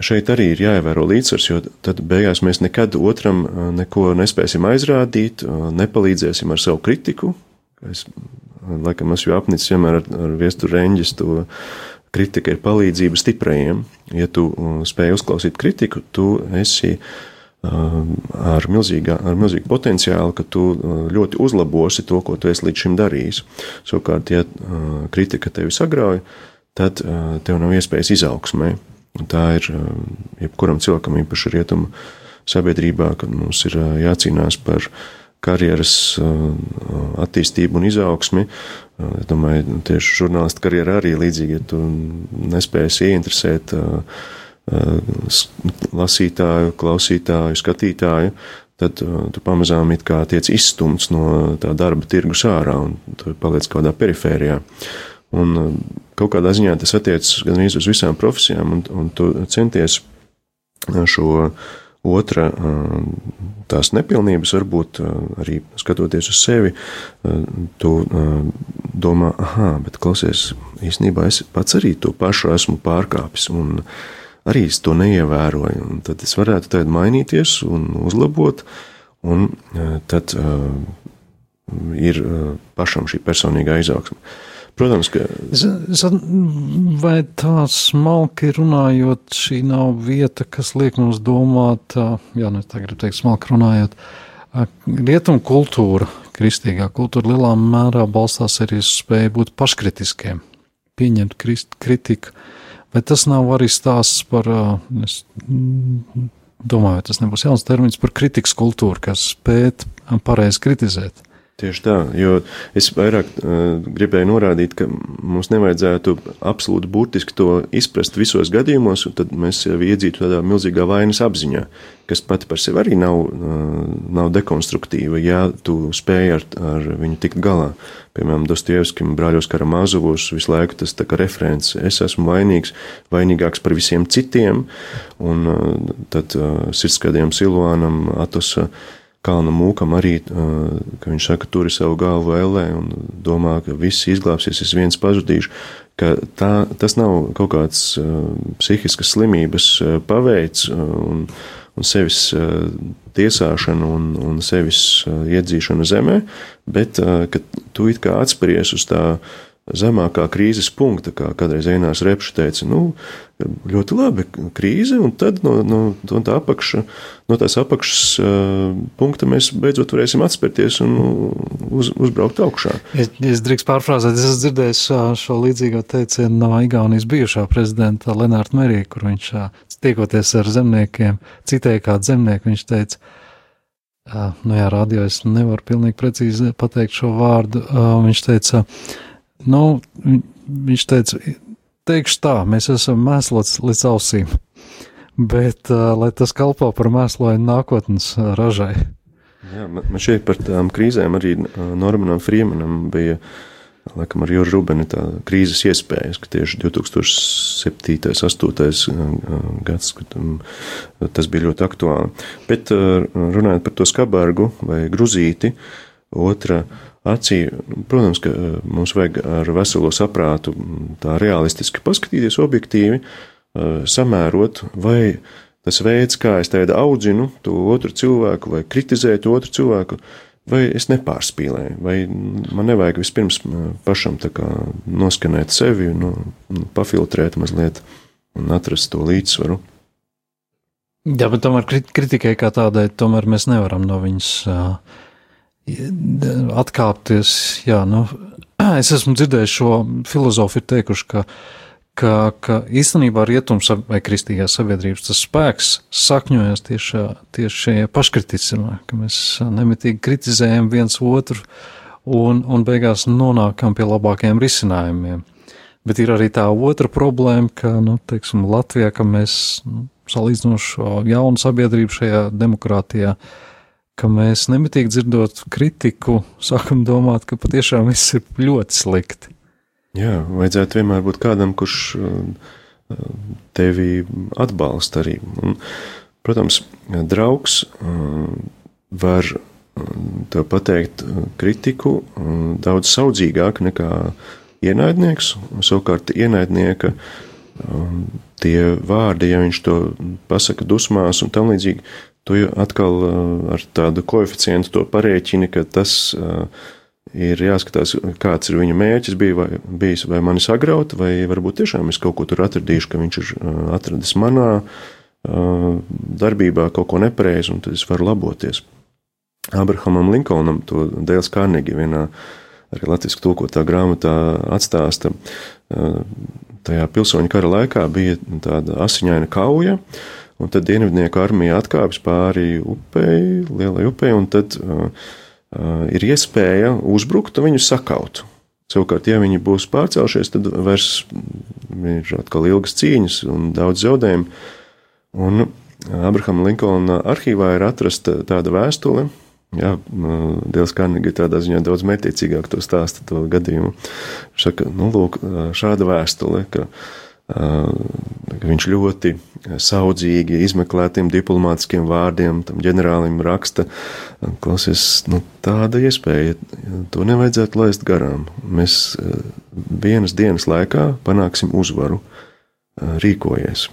Speaker 3: šeit arī ir jāievēro līdzsvars, jo tad beigās mēs nekad otram neko nespēsim aizrādīt, nepalīdzēsim ar savu kritiku. Es, laikam, esmu apnicis vienmēr ar, ar viesturu reņģis to kritika ir palīdzība stiprajiem. Ja tu spēj uzklausīt kritiku, tu esi ar, milzīgā, ar milzīgu potenciālu, ka tu ļoti uzlabosi to, ko tu esi līdz šim darījis. Savukārt, ja kritika tevi sagrauj, tad uh, tev nav iespējas izaugsmē. Tā ir uh, jebkuram cilvēkam, īpaši rietumu sabiedrībā, kad mums ir uh, jācīnās par karjeras attīstību un izaugsmi. Es domāju, tieši žurnālistu karjerā arī līdzīgi, ja tu nespēsi ieinteresēt lasītāju, klausītāju, skatītāju, tad tu pamazām it kā tiec izstumts no tā darba tirgus ārā un tu paliec kādā perifērijā. Un kaut kādā ziņā tas attiecas gan uz visām profesijām, un, un tu centies uh, šo otra tās nepilnības, varbūt uh, arī skatoties uz sevi, uh, tu domā, ah, bet klausies, īstenībā es pats arī to pašu esmu pārkāpis, un arī es to neievēroju. Un tad es varētu tagad mainīties un uzlabot, un tad ir pašam šī personīgā izaugsme. Protams, ka.
Speaker 2: Vai tā smalki runājot, šī nav vieta, kas liek mums domāt, jā, nu, tā gribu teikt, smalki runājot, rietumu kultūra, kristīgā kultūra lielā mērā balstās arī uz spēju būt paškritiskiem, pieņemt kritiku. Vai tas nav arī stāsts par, es domāju, tas nebūs jauns termins par kritikas kultūru, kas spēt pareizi kritizēt?
Speaker 3: Tieši tā, jo es vairāk uh, gribēju norādīt, ka mums nevajadzētu absolūti burtiski to izprast visos gadījumos, un tad mēs jau iedzītu tādā milzīgā vainas apziņā, kas pati par sevi arī nav, uh, nav dekonstruktīva, ja tu spēj ar, ar viņu tikt galā. Piemēram, Dostoevskim brāļos Karamazovos visu laiku tas tā kā referents, es esmu vainīgs, vainīgāks par visiem citiem, un uh, tad uh, sirdskādiem Silvānam Atosa uh, kalna mūkam arī, ka viņš saka, turi savu galvu ellē un domā, ka viss izglābsies, es viens pazudīšu, ka tā, tas nav kaut kāds psihiskas slimības paveids un, un sevis tiesāšana un, un sevis iedzīšana zemē, bet ka tu it kā atspēries uz tā zemākā krīzes punkta, kā kādreiz Einās Repša teica, nu, ļoti labi, krīze, un tad no, no, no, tā apakša, no tās apakšas uh, punkta mēs beidzot varēsim atspērties un uz, uzbraukt augšā.
Speaker 2: Es, es drīkst pārfrāzēt, es esmu dzirdējis šo, šo līdzīgo teicienu no Igaunijas bijušā prezidenta Lenārta Merija, kur viņš tiekoties ar zemniekiem, citēja kādu zemnieku, viņš teica, uh, nu jā, radio es nevaru pilnīgi precīzi pateikt šo vārdu, uh, viņš teica, uh, Nu, viņš teica, teikšu tā, mēs esam mēslots līdz ausīm, bet uh, lai tas kalpo par mēslojumu nākotnes uh, ražai.
Speaker 3: Jā, man šeit par tām krīzēm arī Normanam Friemanam bija, laikam ar Jūru Rubeni tā krīzes iespējas, ka tieši 2007. 8. gads, kad tas bija ļoti aktuāli. Bet runājot par to skabargu vai gruzīti, otra acī. Protams, ka eh, mums vajag ar veselo saprātu tā realistiski paskatīties, objektīvi, eh, samērot, vai tas veids, kā es tagad audzinu to otru cilvēku, vai kritizēju to otru cilvēku, vai es nepārspīlēju, vai man nevajag vispirms pašam noskanēt sevi, nu, pafiltrēt mazliet un atrast to līdzsvaru.
Speaker 2: Jā, bet tomēr kritikai kā tādai, tomēr mēs nevaram no viņas uh, atkāpties. Jā, nu, es esmu dzirdējis šo filozofu ir teikuši, ka, ka, ka īstenībā rietums vai kristīgās sabiedrības tas spēks sakņojas tieši, tieši šajā paškritismā, ka mēs nemitīgi kritizējam viens otru un, un beigās nonākam pie labākajiem risinājumiem. Bet ir arī tā otra problēma, ka, nu, teiksim, Latvijā, ka mēs nu, salīdzinoši jaunu sabiedrību šajā demokrātijā, ka mēs nemitīgi dzirdot kritiku, sākam domāt, ka patiešām viss ir ļoti slikti.
Speaker 3: Jā, vajadzētu vienmēr būt kādam, kurš uh, tevi atbalsta arī. Un, protams, draugs uh, var uh, tev pateikt kritiku daudz saudzīgāk nekā ienaidnieks. Savukārt, ienaidnieka um, tie vārdi, ja viņš to pasaka dusmās un tam līdzīgi, tu atkal uh, ar tādu koeficientu to parēķini, ka tas uh, ir jāskatās, kāds ir viņa mērķis bija, vai, bijis, vai mani sagraut, vai varbūt tiešām es kaut ko tur atradīšu, ka viņš ir uh, atradis manā darbībā kaut ko nepareizi, un tad es varu laboties. Abrahamam Linkolnam to Dēls Kārnegi vienā arī latviski tulkotā grāmatā atstāsta tajā pilsoņu kara laikā bija tāda asiņaina kauja, un tad dienvidnieku armija atkāpjas pāri upei, lielai upei, un tad uh, uh, ir iespēja uzbrukt un viņus sakaut. Savukārt, ja viņi būs pārcelšies, tad vairs ir atkal ilgas cīņas un daudz zaudējumu. Un Abrahama Linkolna arhīvā ir atrasta tāda vēstule, Jā, Dievs Karnīgi tādā ziņā daudz mērķiecīgāk to stāsta to gadījumu. Saka, nu, lūk, šāda vēstule, ka, ka viņš ļoti saudzīgi izmeklētiem diplomātiskiem vārdiem tam ģenerālim raksta, klausies, nu, tāda iespēja, to nevajadzētu laist garām. Mēs vienas dienas laikā panāksim uzvaru, rīkojies.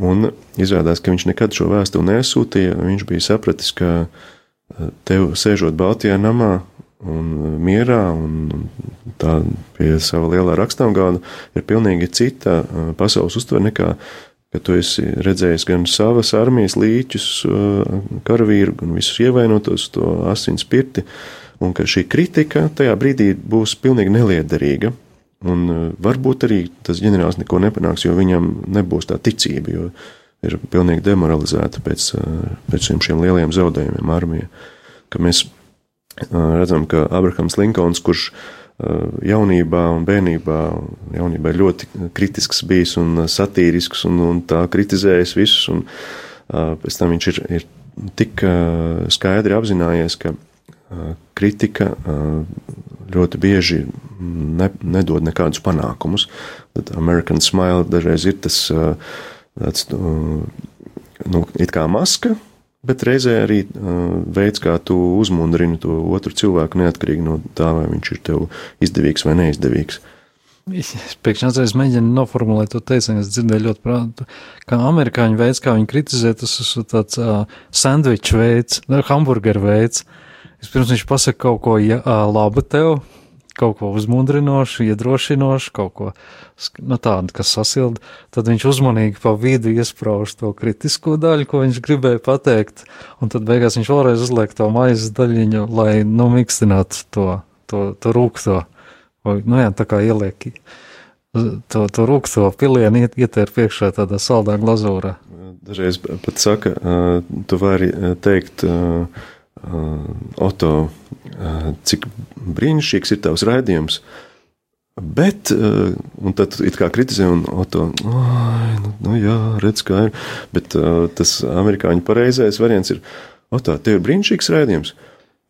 Speaker 3: Un izrādās, ka viņš nekad šo vēstuli nesūtīja, viņš bija sapratis, ka tev sēžot Baltijā namā un mierā un tā pie sava lielā rakstāmgāda ir pilnīgi cita pasaules uztvere nekā, ka tu esi redzējis gan savas armijas līķus, karavīru, gan visus ievainotos to asins pirti, un ka šī kritika tajā brīdī būs pilnīgi neliederīga. Un varbūt arī tas ģenerālis neko nepanāks, jo viņam nebūs tā ticība, jo ir pilnīgi demoralizēta pēc, pēc šiem lieliem zaudējumiem armijā. Ka mēs redzam, ka Abrahams Linkolns, kurš jaunībā un bērnībā, jaunībā ļoti kritisks bijis un satīrisks un, un tā kritizējis visus, un pēc tam viņš ir, ir tik skaidri apzinājies, ka kritika ļoti bieži ne, nedod nekādus panākumus. Tad American Smile dažreiz ir tas tāds, nu, it kā maska, bet reizē arī uh, veids, kā tu uzmundrini to otru cilvēku, neatkarīgi no tā, vai viņš ir tev izdevīgs vai neizdevīgs.
Speaker 2: Es atceros, mēģinu noformulēt to teicienu, es dzirdēju ļoti prātu, ka amerikāņu veids, kā viņi kritizē, tas ir tāds uh, sandviču veids, hamburgeru veids. Vispirms viņš pasaka kaut ko ja, uh, labu tev, kaut ko uzmundrinošu, iedrošinošu, kaut ko nu, tādu, kas sasilda, tad viņš uzmanīgi pa vidu iesprāž to kritisko daļu, ko viņš gribēja pateikt, un tad beigās viņš vēlreiz uzliek to maizes daļiņu, lai nomikstinātu to, to, to rūkto, vai, nu jā, tā kā ieliek to, to rūkto pilienu iet, ietēr priekšā tādā saldā glazūrā.
Speaker 3: Dažreiz pat saka, tu vari teikt, Oto, cik brīnišķīgs ir tavs raidījums. Bet, un tad it kā kritizē, un Oto, nu, nu jā, redz, kā ir. Bet tas amerikāņu pareizais variants ir, Oto, tev ir brīnišķīgs raidījums.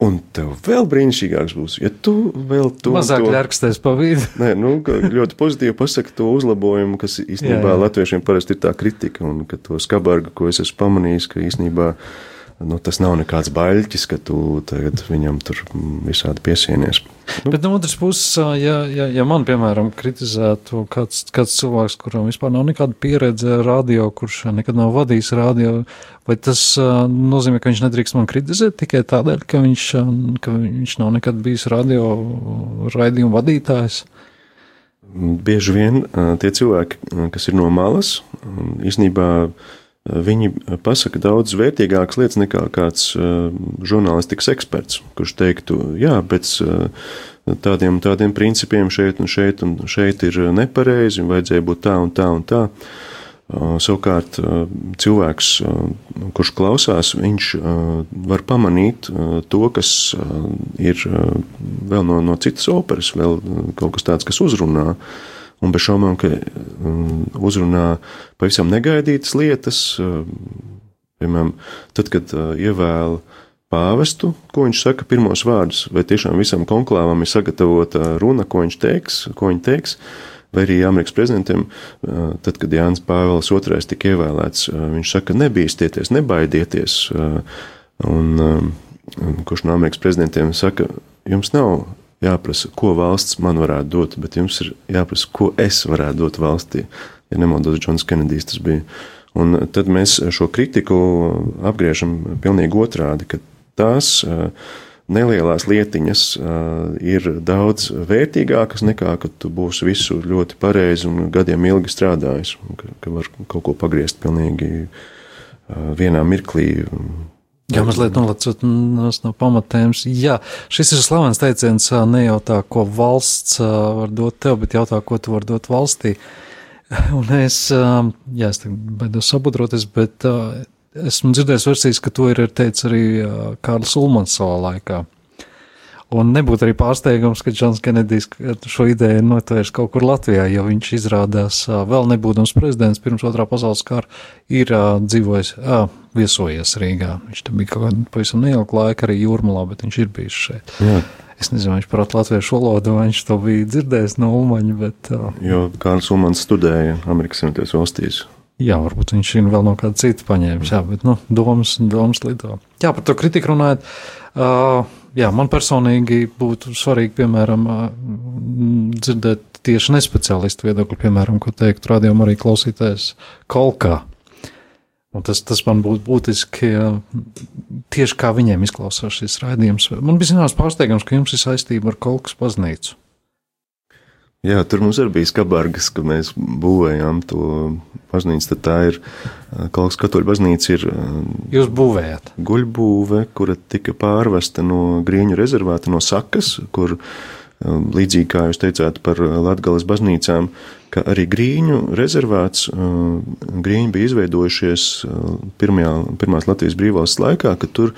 Speaker 3: Un tev vēl brīnišķīgāks būs, ja tu vēl to
Speaker 2: mazāk ķerksties pa vidu.
Speaker 3: Nē, nu, ļoti pozitīvi pasaka to uzlabojumu, kas īstenībā jā, jā. latviešiem parasti ir tā kritika, un ka to skabargu, ko es esmu pamanījis, ka īstenībā uh, nu, tas nav nekāds baļķis, ka tu viņam tur visādi piesienies.
Speaker 2: Nu. Bet no otras puses, ja, ja, ja man, piemēram, kritizētu kāds, kāds cilvēks, kuram vispār nav nekāda pieredze radio, kurš nekad nav vadījis radio, vai tas nozīmē, ka viņš nedrīkst man kritizēt tikai tādēļ, ka viņš, ka viņš nav nekad bijis radio raidījuma vadītājs?
Speaker 3: Bieži vien tie cilvēki, kas ir no malas, īstenībā viņi pasaka daudz vērtīgākas lietas nekā kāds žurnālistikas eksperts, kurš teiktu, jā, pēc tādiem, tādiem principiem šeit un šeit un šeit ir nepareizi, un vajadzēja būt tā un tā un tā. Savukārt, cilvēks, kurš klausās, viņš var pamanīt to, kas ir vēl no, no citas operas, vēl kaut kas tāds, kas uzrunā. Un bez šaubām, ka uzrunā pavisam negaidītas lietas, piemēram, tad, kad ievēl pāvestu, ko viņš saka pirmos vārdus, vai tiešām visam konklāvam ir sagatavota runa, ko viņš teiks, ko viņš teiks vai arī Amerikas prezidentam, tad, kad Jānis Pāvils II tika ievēlēts, viņš saka, nebīsties, nebaidieties. Un, kurš no Amerikas prezidentiem saka, jums nav jāprasa, ko valsts man varētu dot, bet jums ir jāprasa, ko es varētu dot valstī. Ja nemaldos, Džons Kenedijs tas bija. Un tad mēs šo kritiku apgriežam pilnīgi otrādi, ka tās uh, nelielās lietiņas uh, ir daudz vērtīgākas nekā, kad tu būsi visu ļoti pareizi un gadiem ilgi strādājis, un ka, ka var kaut ko pagriezt pilnīgi uh, vienā mirklī.
Speaker 2: Jā, mazliet nolicot no pamatējums. Jā, šis ir slavens teiciens, ne jau tā, ko valsts var dot tev, bet jautā, ko tu vari dot valstī. Un es, jā, es baidos sabudroties, bet esmu dzirdējis versijas, ka to ir teicis arī Kārlis Ulmans savā laikā. Un nebūtu arī pārsteigums, ka Džons Kenedijs šo ideju notvērs kaut kur Latvijā, jo viņš izrādās vēl nebūdams prezidents pirms otrā pasaules kara, ir dzīvojis, viesojies Rīgā. Viņš te bija kaut kādu pavisam neilgu laiku arī jūrmalā, bet viņš ir bijis šeit. Jā. Es nezinu, viņš prot latviešu valodu, vai viņš to bija dzirdējis no Ulmaņa, bet.
Speaker 3: Jo Kārls Ulmans studēja Amerikas Savienotajās valstīs.
Speaker 2: Jā, varbūt viņš ir vēl no kāda cita paņēmis, jā, bet, nu, domas, domas lido. Jā, par to kritiku runājot, uh, jā, man personīgi būtu svarīgi, piemēram, dzirdēt tieši nespeciālistu viedokli, piemēram, ko teikt rādījumam arī klausītājs Kolkā. Un tas, tas man būtu būtiski tieši kā viņiem izklausās šis raidījums. Man bija zināms pārsteigums, ka jums ir saistība ar Kolkas baznīcu.
Speaker 3: Jā, tur mums arī bija skabargas, ka mēs būvējām to baznīcu. Tad tā ir Kalkas katoļu baznīca. Ir,
Speaker 2: Jūs būvējat?
Speaker 3: Guļbūve, kura tika pārvesta no Grieņu rezervāta, no Sakas, kur līdzīgi kā jūs teicāt par Latgales baznīcām, ka arī Grīņu rezervāts, Grīņi bija izveidojušies pirmajā, pirmās Latvijas brīvvalsts laikā, kad tur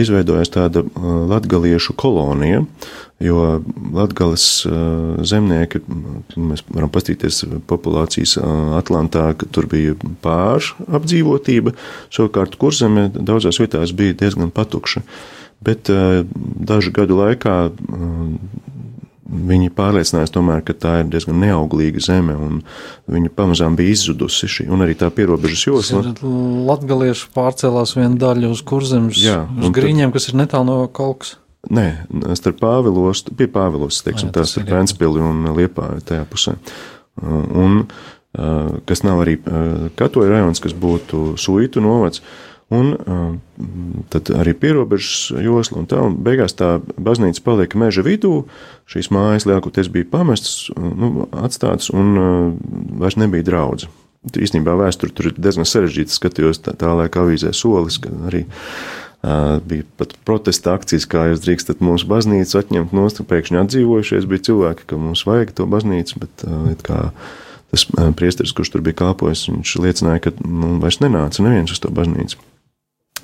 Speaker 3: izveidojās tāda latgaliešu kolonija, jo latgales zemnieki, mēs varam pastīties populācijas Atlantā, ka tur bija pār apdzīvotība, savukārt kurzeme daudzās vietās bija diezgan patukša. Bet dažu gadu laikā Viņi pārliecinājās tomēr, ka tā ir diezgan neauglīga zeme, un viņa pamazām bija izzudusi šī, un arī tā pierobežas josla.
Speaker 2: Latgalieši pārcēlās viena daļa uz kurzemes, Jā, uz grīņiem, kas ir netālu no Kalkas.
Speaker 3: Nē, starp Pāvilos, pie Pāvilos, teiksim, tās ir Ventspili un Liepāja tajā pusē. Un, kas nav arī Katoja rajons, kas būtu Suitu novads, Un tad arī pierobežas josla un tā, un beigās tā baznīca palika meža vidū, šīs mājas lielākoties bija pamestas, nu, atstātas, un vairs nebija draudz. Īstenībā vēsture tur ir diezgan sarežģīta, skatījos tā, tā laika avīzē solis, ka arī uh, bija pat protesta akcijas, kā jūs drīkstat mūsu baznīcu atņemt nost, pēkšņi atdzīvojušies bija cilvēki, ka mums vajag to baznīcu, bet uh, kā tas priesteris, kurš tur bija kāpojis, viņš liecināja, ka nu, vairs nenāca neviens uz to baznīcu.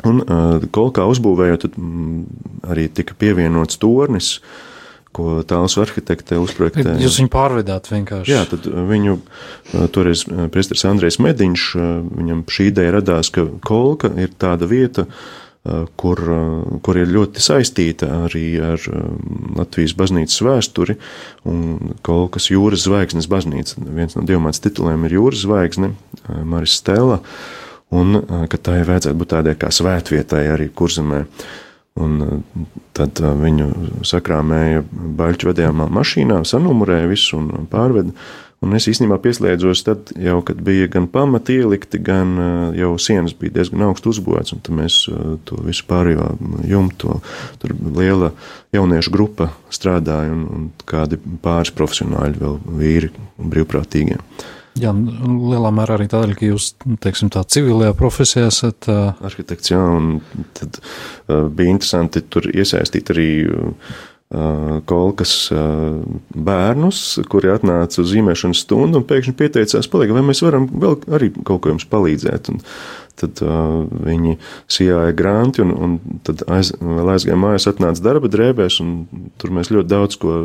Speaker 3: Un uh, kolkā uzbūvējot, mm, arī tika pievienots tornis, ko tāls arhitekte uzprojektēja.
Speaker 2: Jūs viņu pārvedāt vienkārši.
Speaker 3: Jā, tad viņu toreiz priesteris Andrejs Mediņš, viņam šī ideja radās, ka kolka ir tāda vieta, kur, kur ir ļoti saistīta arī ar Latvijas baznīcas vēsturi un kolkas jūras zvaigznes baznīca. Viens no dievmāts tituliem ir jūras zvaigzne, Maris Stela un ka tai vajadzētu būt tādai kā svētvietai arī kurzemē. Un tad viņu sakrāmēja baļķu vadījumā mašīnā, sanumurēja visu un pārveda. Un es īstenībā pieslēdzos tad jau, kad bija gan pamati ielikti, gan jau sienas bija diezgan augstu uzbūvēts, un tad mēs to visu pārējo jumtu, tur liela jauniešu grupa strādāja un, un kādi pāris profesionāļi vēl vīri un brīvprātīgie.
Speaker 2: Jā, lielā mērā arī tādēļ, ka jūs, teiksim, tā civilajā profesijā esat. Uh...
Speaker 3: Arhitekts, jā, un tad uh, bija interesanti tur iesaistīt arī uh, kolkas uh, bērnus, kuri atnāca uz zīmēšanas stundu un pēkšņi pieteicās, paliek, vai mēs varam vēl arī kaut ko jums palīdzēt. Un, tad uh, viņi sijāja granti, un, un tad aiz, vēl aizgāja mājās, atnāca darba drēbēs, un tur mēs ļoti daudz ko,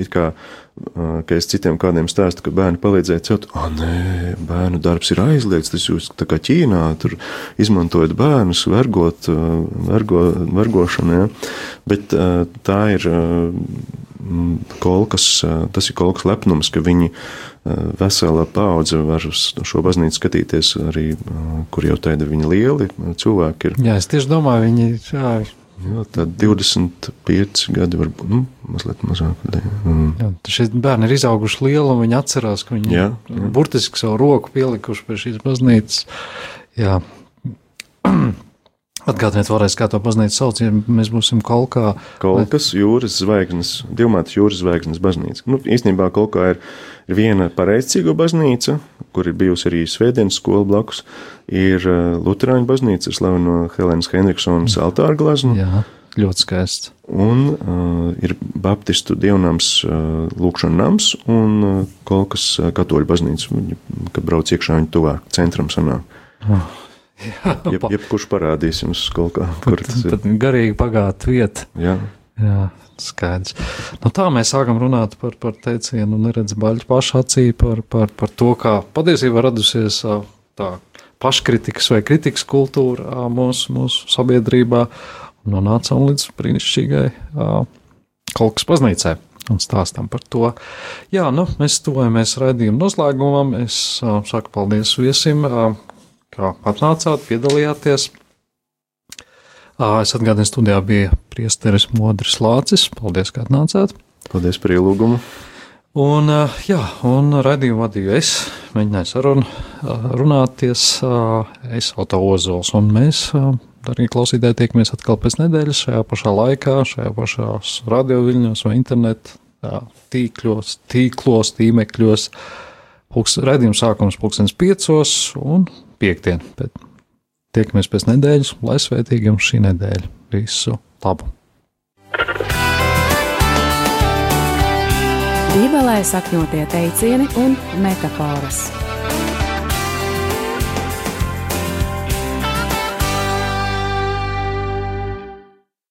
Speaker 3: it kā, uh, ka es citiem kādiem stāstu, ka bērni palīdzēja celt, ah, nē, bērnu darbs ir aizliegts, tas jūs tā kā Ķīnā, tur izmantojat bērnus, vergot, uh, vergo, vergošanu, ja? bet uh, tā ir uh, kolkas, uh, tas ir kolkas lepnums, ka viņi uh, vesela paudze var uz šo baznīcu skatīties arī, kur jau tādi viņi lieli cilvēki ir.
Speaker 2: Jā, es tieši domāju, viņi ir. Jā.
Speaker 3: Jā, tad 25 gadi, varbūt nu, mazliet mazāk. Mm.
Speaker 2: Jā, šie bērni ir izauguši lieli, un viņi atcerās, ka viņi jā, jā. burtiski savu roku pielikuši pie šīs baznīcas. Jā. Atgādiniet vēlreiz, kā to baznīcu sauc, ja mēs būsim Kolkā.
Speaker 3: Kolkas jūras zvaigznes, divmātas jūras zvaigznes baznīca. Nu, īstenībā Kolkā ir Ir viena pareizcīgo baznīca, kur ir bijusi arī svētdienas skola blakus, ir uh, Lutāņu baznīca ar slaveno Helēnas Henrikssonas altāra glazmu.
Speaker 2: Jā, ļoti skaists.
Speaker 3: Un uh, ir Baptistu dievnams, uh, Lūkšana nams un uh, Kolkas katoļu baznīca, kad brauc iekšā viņa tuvāk centram sanāk. Oh. Jā, Jeb, jebkurš parādīs jums kaut kā, kur tas ir.
Speaker 2: Garīgi pagāta vieta.
Speaker 3: Jā.
Speaker 2: Jā. Skaidrs. Nu, tā mēs sākam runāt par, par teicienu, neredz baļķu pašu acī, par, par, par to, kā patiesībā radusies tā paškritikas vai kritikas kultūra mūsu, mūsu sabiedrībā, nonācām līdz brīnišķīgai kaut kas baznīcai. Un stāstam par to. Jā, nu, mēs tuvojamies raidījuma noslēgumam. Es uh, saku paldies viesim, uh, kā atnācāt, piedalījāties. Es atgādinu, studijā bija priesteris Modris Lācis. Paldies, ka atnācāt.
Speaker 3: Paldies par ielūgumu.
Speaker 2: Un, jā, un raidījumu vadīju es, mēģināju sarunu, runāties, es auto ozols, un mēs, darbie klausītāji, tiekamies atkal pēc nedēļas šajā pašā laikā, šajā pašās radioviļņos vai internetu tīkļos, tīklos, tīmekļos. Raidījuma sākums pulkstens piecos un piektdien. Bet Tiekamies pēc nedēļas, lai svētīgi jums šī nedēļa. Visu labu!
Speaker 1: Bībelē sakņotie teicieni un metafāras.